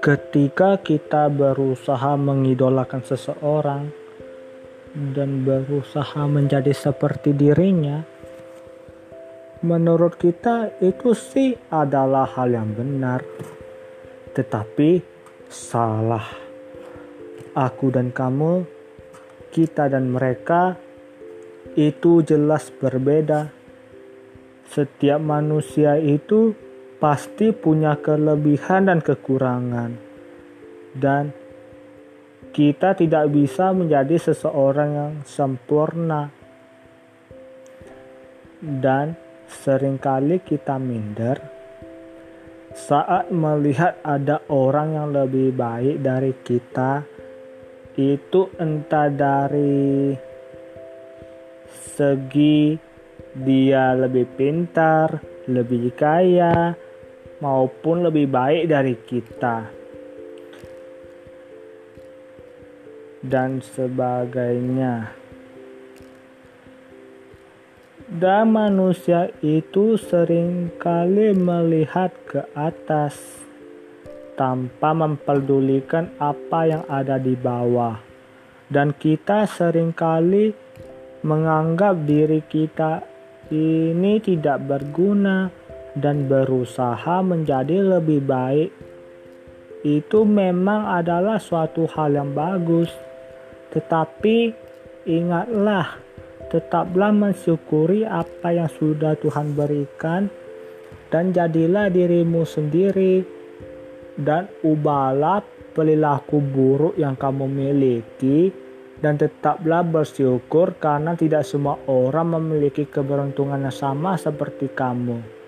Ketika kita berusaha mengidolakan seseorang dan berusaha menjadi seperti dirinya, menurut kita itu sih adalah hal yang benar, tetapi salah. Aku dan kamu, kita dan mereka itu jelas berbeda. Setiap manusia itu pasti punya kelebihan dan kekurangan, dan kita tidak bisa menjadi seseorang yang sempurna, dan sering kali kita minder saat melihat ada orang yang lebih baik dari kita. Itu entah dari segi dia lebih pintar, lebih kaya, maupun lebih baik dari kita, dan sebagainya. Dan manusia itu sering kali melihat ke atas tanpa memperdulikan apa yang ada di bawah. Dan kita sering kali menganggap diri kita ini tidak berguna dan berusaha menjadi lebih baik, itu memang adalah suatu hal yang bagus. Tetapi ingatlah, tetaplah mensyukuri apa yang sudah Tuhan berikan, dan jadilah dirimu sendiri, dan ubahlah perilaku buruk yang kamu miliki dan tetaplah bersyukur karena tidak semua orang memiliki keberuntungan yang sama seperti kamu.